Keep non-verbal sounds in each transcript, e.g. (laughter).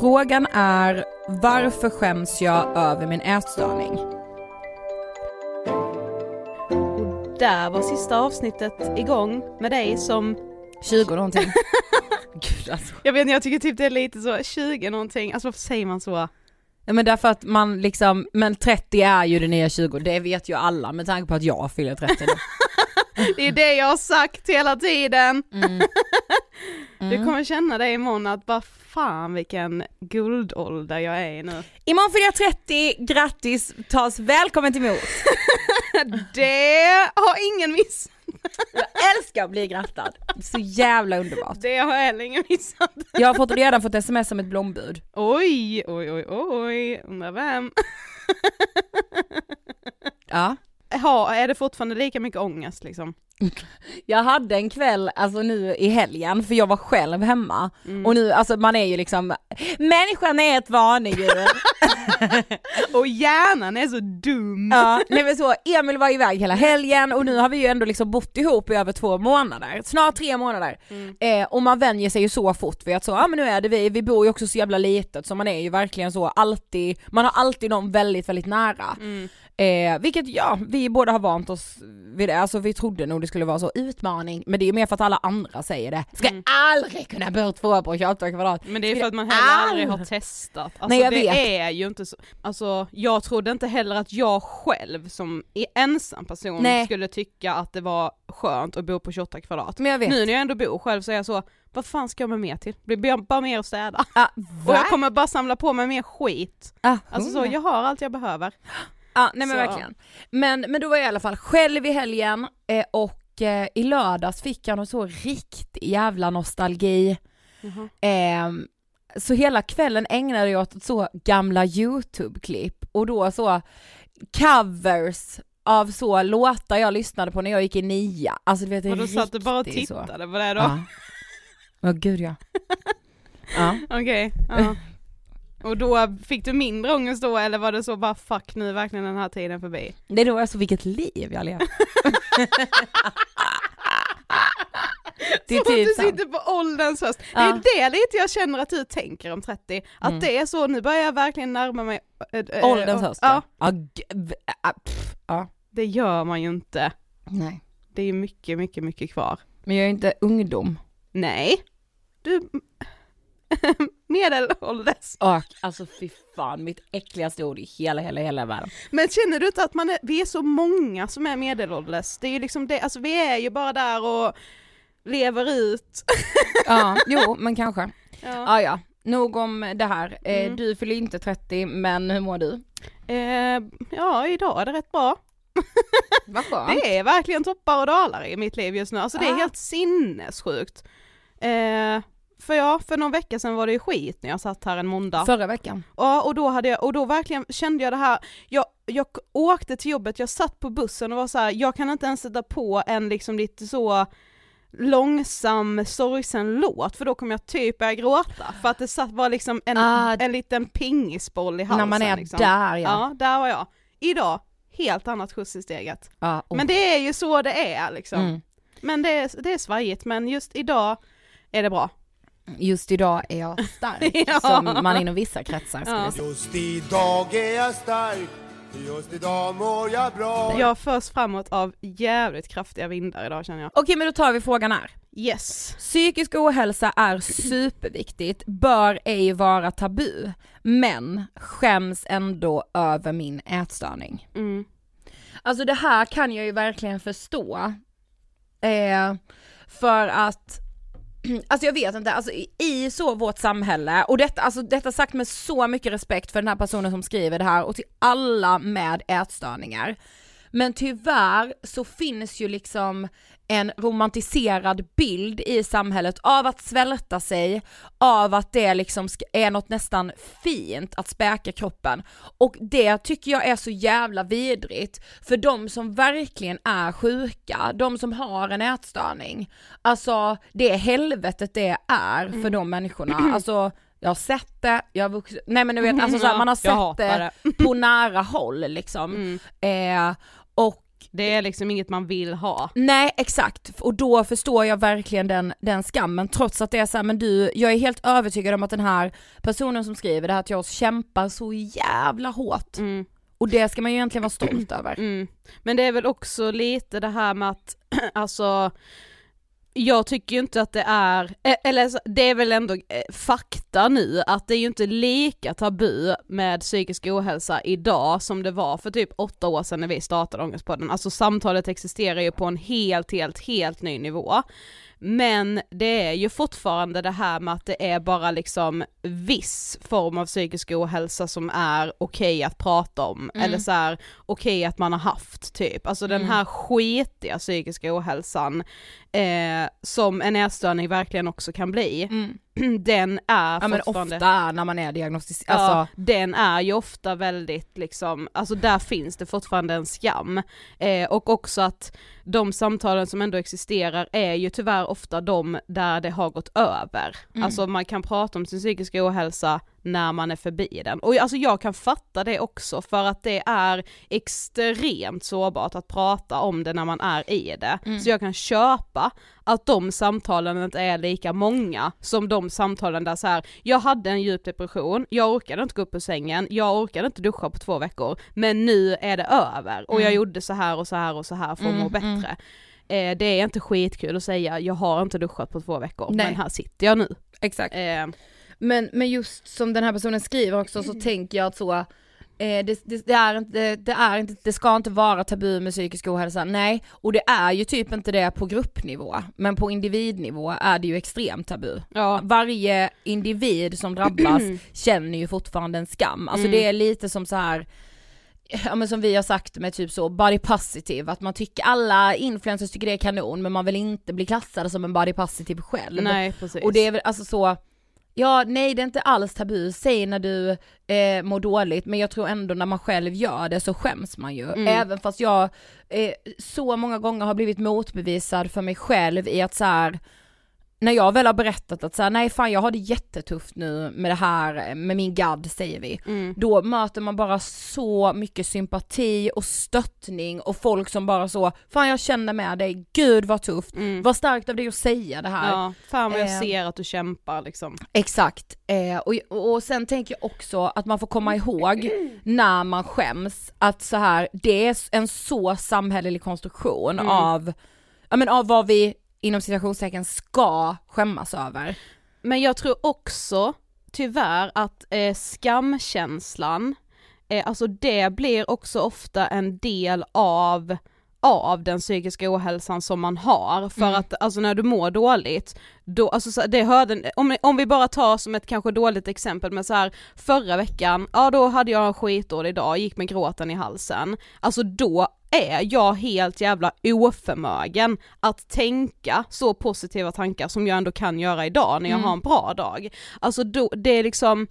Frågan är varför skäms jag över min ätstörning? Och där var sista avsnittet igång med dig som 20 någonting. (laughs) Gud alltså. Jag vet inte, jag tycker typ det är lite så 20 någonting, alltså varför säger man så? Ja men därför att man liksom, men 30 är ju det nya 20, det vet ju alla med tanke på att jag fyller 30 nu. (laughs) det är det jag har sagt hela tiden. Mm. (laughs) Mm. Du kommer känna det imorgon att bara fan vilken guldålder jag är i nu. Imorgon fyller jag 30, grattis, tas välkommen till emot. (laughs) det har ingen missat. Jag älskar att bli grattad, så jävla underbart. Det har jag heller ingen missat. Jag har fått, redan fått sms om ett blombud. Oj, oj, oj, oj, undrar vem? Ja. Ha, är det fortfarande lika mycket ångest liksom? Jag hade en kväll, alltså nu i helgen, för jag var själv hemma. Mm. Och nu, alltså man är ju liksom, människan är ett vanedjur. (laughs) och hjärnan är så dum. Ja, nej men så, Emil var iväg hela helgen och nu har vi ju ändå liksom bott ihop i över två månader, snart tre månader. Mm. Eh, och man vänjer sig ju så fort vid att så, ja ah, men nu är det vi, vi bor ju också så jävla litet så man är ju verkligen så alltid, man har alltid någon väldigt, väldigt nära. Mm. Eh, vilket ja, vi båda har vant oss vid det, alltså vi trodde nog det skulle vara så utmaning, men det är mer för att alla andra säger det. Ska Mm. aldrig kunna bo tvåa på 28 kvadrat. Men det är för att man heller aldrig har testat. Alltså Nej, jag det vet. är ju inte så, alltså jag trodde inte heller att jag själv som ensam person Nej. skulle tycka att det var skönt att bo på 28 kvadrat. Men jag vet. Nu när jag ändå bor själv så är jag så, vad fan ska jag med mer till? Det blir bara mer att städa. Ah, Och jag kommer bara samla på mig mer skit. Ah, Alltså så, hundra. jag har allt jag behöver. Ja, nej men Så. verkligen. Men, men då var jag i alla fall själv i helgen eh, och eh, i lördags fick jag någon så riktig jävla nostalgi. Ehm, så hela kvällen ägnade jag åt så gamla YouTube-klipp och då så covers av så låtar jag lyssnade på när jag gick i nia. Alltså du vet Och då satt du bara och riktigt så. tittade på det då? Ja. Ja gud ja. (laughs) ja. Okej, ja. Och då fick du mindre ångest då eller var det så bara fuck nu är verkligen den här tiden förbi? Det är då jag så vilket liv jag lever. (laughs) det är Som att typ du sant. sitter på ålderns höst. Ja. Det är det lite jag känner att du tänker om 30, att Mm. det är så, nu börjar jag verkligen närma mig äh, äh, Ålderns höst Ja, ja. ja. det gör man ju inte. Nej. Det är ju mycket, mycket, mycket kvar. Men jag är inte ungdom. Nej, du medelålders. Och, alltså fy fan, mitt äckligaste ord i hela, hela, hela världen. Men känner du inte att man är, vi är så många som är medelålders? Det är ju liksom det, alltså vi är ju bara där och lever ut. Ja, jo men kanske. (laughs) Ja. Ja ja, nog om det här. Eh, Mm. Du fyller inte 30, men hur mår du? Eh, ja, idag är det rätt bra. (laughs) Vad skönt. Det är verkligen toppar och dalar i mitt liv just nu, alltså det är Ah. helt sinnessjukt. Eh, för ja, för någon vecka sedan var det ju skit när jag satt här en måndag. Förra veckan. Ja, och då hade jag, och då verkligen kände jag det här, jag, jag åkte till jobbet, jag satt på bussen och var så här, jag kan inte ens sätta på en liksom lite så långsam sorgsen låt för då kommer jag typ börja gråta för att det satt, var liksom en, Ah. en liten pingisboll i halsen. När man är liksom. där ja. Ja, där var jag. Idag, helt annat skjuts i steget. ja oh. Men det är ju så det är liksom. mm. Men det är, det är svajigt, men just idag är det bra. Just idag är jag stark, (laughs) Ja. som man inom vissa kretsar skulle Ja. säga. Just idag är jag stark, just idag mår jag bra. Jag förs framåt av jävligt kraftiga vindar idag känner jag. Okej men då tar vi frågan här. Yes. Psykisk ohälsa är superviktigt, bör ej vara tabu, men skäms ändå över min ätstörning. Mm. Alltså det här kan jag ju verkligen förstå. Eh, för att, (clears throat) alltså jag vet inte, alltså i, så vårt samhälle, och detta, alltså detta sagt med så mycket respekt för den här personen som skriver det här och till alla med ätstörningar. Men tyvärr så finns ju liksom en romantiserad bild i samhället av att svälta sig, av att det liksom är något nästan fint att späka kroppen. Och det tycker jag är så jävla vidrigt för de som verkligen är sjuka, de som har en ätstörning. Alltså det helvetet det är för de människorna. Alltså jag har sett det, jag har vuxit, nej men du vet alltså så här, (laughs) man har sett det, det. på nära håll liksom. (laughs) Eh, och Det är liksom inget man vill ha. Nej exakt, och då förstår jag verkligen den, den skammen trots att det är så här, men du, jag är helt övertygad om att den här personen som skriver det här till oss kämpar så jävla hårt. Mm. Och det ska man ju egentligen vara stolt över. Mm. Men det är väl också lite det här med att, (clears throat) alltså, jag tycker ju inte att det är, eh, eller det är väl ändå eh, fakta nu, att det är ju inte lika tabu med psykisk ohälsa idag som det var för typ åtta år sedan när vi startade Ångestpodden. Alltså samtalet existerar ju på en helt, helt, helt ny nivå. Men det är ju fortfarande det här med att det är bara liksom viss form av psykisk ohälsa som är okej att prata om, Mm. eller så här okej att man har haft typ. Alltså den Mm. här skitiga psykiska ohälsan eh, som en ätstörning verkligen också kan bli, Mm. (clears throat) den är Ja men ofta när man är diagnostiserad, Ja, alltså, den är ju ofta väldigt liksom, alltså där finns det fortfarande en skam. Eh, och också att de samtalen som ändå existerar är ju tyvärr ofta de där det har gått över. Mm. Alltså man kan prata om sin psykiska ohälsa när man är förbi den. Och alltså jag kan fatta det också för att det är extremt sårbart att prata om det när man är i det. Mm. Så jag kan köpa att de samtalen inte är lika många som de samtalen där så här, jag hade en djup depression, jag orkade inte gå upp ur sängen, jag orkade inte duscha på två veckor, men nu är det över och jag Mm. gjorde så här och så här och så här för att Mm, må bättre. Mm. Eh, det är inte skitkul att säga jag har inte duschat på två veckor Nej. men här sitter jag nu. Exakt. Eh, Men, men just som den här personen skriver också så tänker jag att så, eh, det, det, det, är inte, det är inte, det ska inte vara tabu med psykisk ohälsa, nej, och det är ju typ inte det på gruppnivå, men på individnivå är det ju extremt tabu. ja. Varje individ som drabbas (clears throat) känner ju fortfarande en skam, alltså det är lite som så här Ja men som vi har sagt med typ så body positive, att man tycker alla influencers tycker det är kanon men man vill inte bli klassad som en body positive själv. Nej precis. Och det är väl alltså så, ja nej det är inte alls tabu, säg när du eh, mår dåligt men jag tror ändå när man själv gör det så skäms man ju. Även fast jag eh, så många gånger har blivit motbevisad för mig själv i att så här, när jag väl har berättat att så här, nej fan jag har det jättetufft nu med det här, med min gadd säger vi. Då möter man bara så mycket sympati och stöttning och folk som bara så, fan jag känner med dig, gud vad tufft, vad starkt av dig att säga det här. Ja, fan vad jag Eh. ser att du kämpar liksom. Exakt, eh, och, och sen tänker jag också att man får komma ihåg när man skäms att så här, det är en så samhällelig konstruktion av, ja men av vad vi inom citationstecken ska skämmas över. Men jag tror också tyvärr att eh, skamkänslan, eh, alltså det blir också ofta en del av av den psykiska ohälsan som man har. För att alltså när du mår dåligt, då, alltså så, det hörde, om, om vi bara tar som ett kanske dåligt exempel med så här förra veckan, ja då hade jag en skitdålig dag, gick med gråten i halsen, alltså då är jag helt jävla oförmögen att tänka så positiva tankar som jag ändå kan göra idag när jag har en bra dag. Alltså då, det är liksom,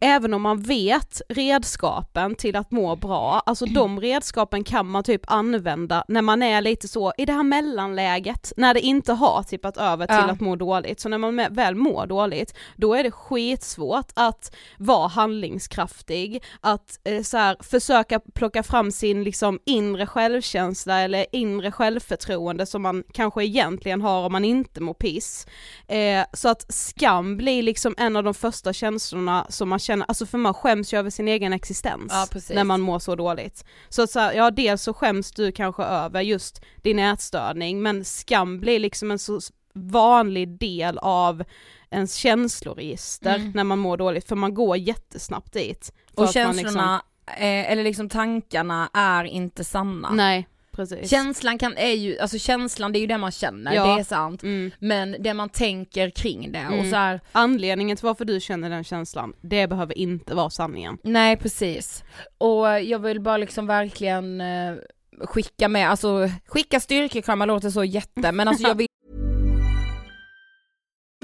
även om man vet redskapen till att må bra, alltså de redskapen kan man typ använda när man är lite så i det här mellanläget, när det inte har tippat över till Ja. att må dåligt. Så när man väl mår dåligt, då är det skitsvårt att vara handlingskraftig, att eh, så här, försöka plocka fram sin liksom inre självkänsla eller inre självförtroende som man kanske egentligen har om man inte mår piss. Eh, så att skam blir liksom en av de första känslorna som man känner, alltså för man skäms ju över sin egen existens Ja, när man mår så dåligt. Så att så här, ja dels så skäms du kanske över just din ätstörning men skam blir liksom en så vanlig del av ens känsloregister när man mår dåligt för man går jättesnabbt dit. Och känslorna, eh, eller liksom tankarna är inte sanna. Liksom, nej, precis. Känslan kan, är ju, alltså känslan det är ju det man känner, Ja. det är sant. Mm. Men det man tänker kring det och Mm. så här, Anledningen till varför du känner den känslan, det behöver inte vara sanningen. nej precis. Och jag vill bara liksom verkligen eh, skicka med, alltså skicka styrkekramar låter så jätte, (laughs) men alltså jag vill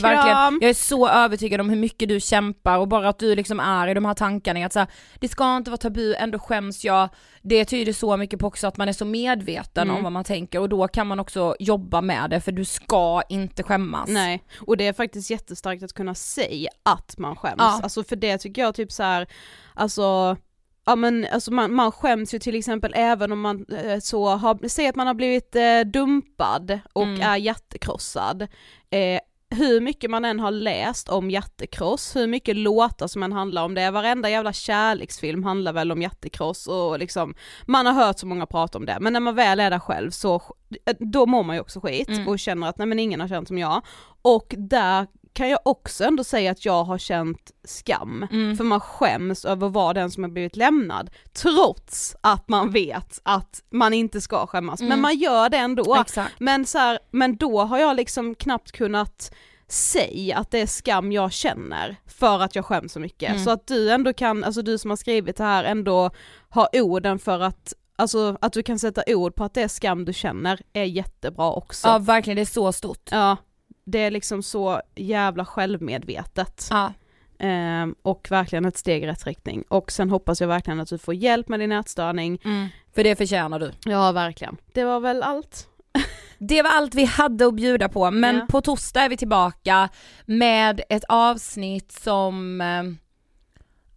Verkligen, jag är så övertygad om hur mycket du kämpar och bara att du liksom är i de här tankarna att så här, det ska inte vara tabu, ändå skäms jag. Det tyder så mycket på också att man är så medveten Mm. om vad man tänker och då kan man också jobba med det för du ska inte skämmas. Nej, och det är faktiskt jättestarkt att kunna säga att man skäms. Ja. Alltså för det tycker jag typ så här, alltså Ja men alltså man, man skäms ju till exempel även om man eh, så har, säg att man har blivit eh, dumpad och Mm. är hjärtekrossad. Eh, hur mycket man än har läst om hjärtekross, hur mycket låtar som än handlar om det, varenda jävla kärleksfilm handlar väl om hjärtekross och liksom, man har hört så många prata om det, men när man väl är där själv så, eh, då mår man ju också skit Mm. och känner att nej men ingen har känt som jag. Och där kan jag också ändå säga att jag har känt skam, Mm. för man skäms över att vara den som har blivit lämnad, trots att man vet att man inte ska skämmas, men Mm. man gör det ändå. Exakt. Men, så här, men då har jag liksom knappt kunnat säga att det är skam jag känner för att jag skäms så mycket. Mm. Så att du ändå kan, alltså du som har skrivit det här ändå ha orden för att Alltså att du kan sätta ord på att det är skam du känner är jättebra också. Ja verkligen, det är så stort. Ja, det är liksom så jävla självmedvetet. Ja. Ehm, och verkligen ett steg i rätt riktning. Och sen hoppas jag verkligen att du får hjälp med din ätstörning. Mm. För det förtjänar du. Ja, verkligen. Det var väl allt. (laughs) Det var allt vi hade att bjuda på men Ja. på torsdag är vi tillbaka med ett avsnitt som, eh,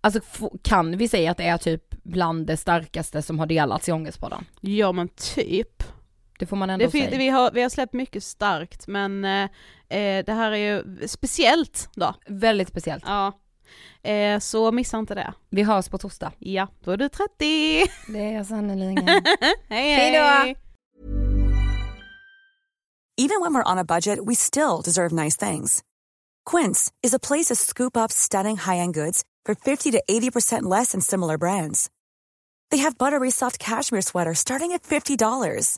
alltså kan vi säga att det är typ bland det starkaste som har delats i Ångestpodden? Ja men typ. Det får man ändå Det säga. vi, har, vi har släppt mycket starkt men eh, eh, det här är ju speciellt då. Väldigt speciellt. Ja. Eh, så missa inte det. Vi hörs på torsdag. Ja, då är du 30! Det är jag sannerligen. (laughs) hej hej! Even when we're on a budget, we still deserve nice things. Quince is a place to scoop up stunning high-end goods for 50 to 80% less than similar brands. They have buttery soft cashmere sweaters starting at $50,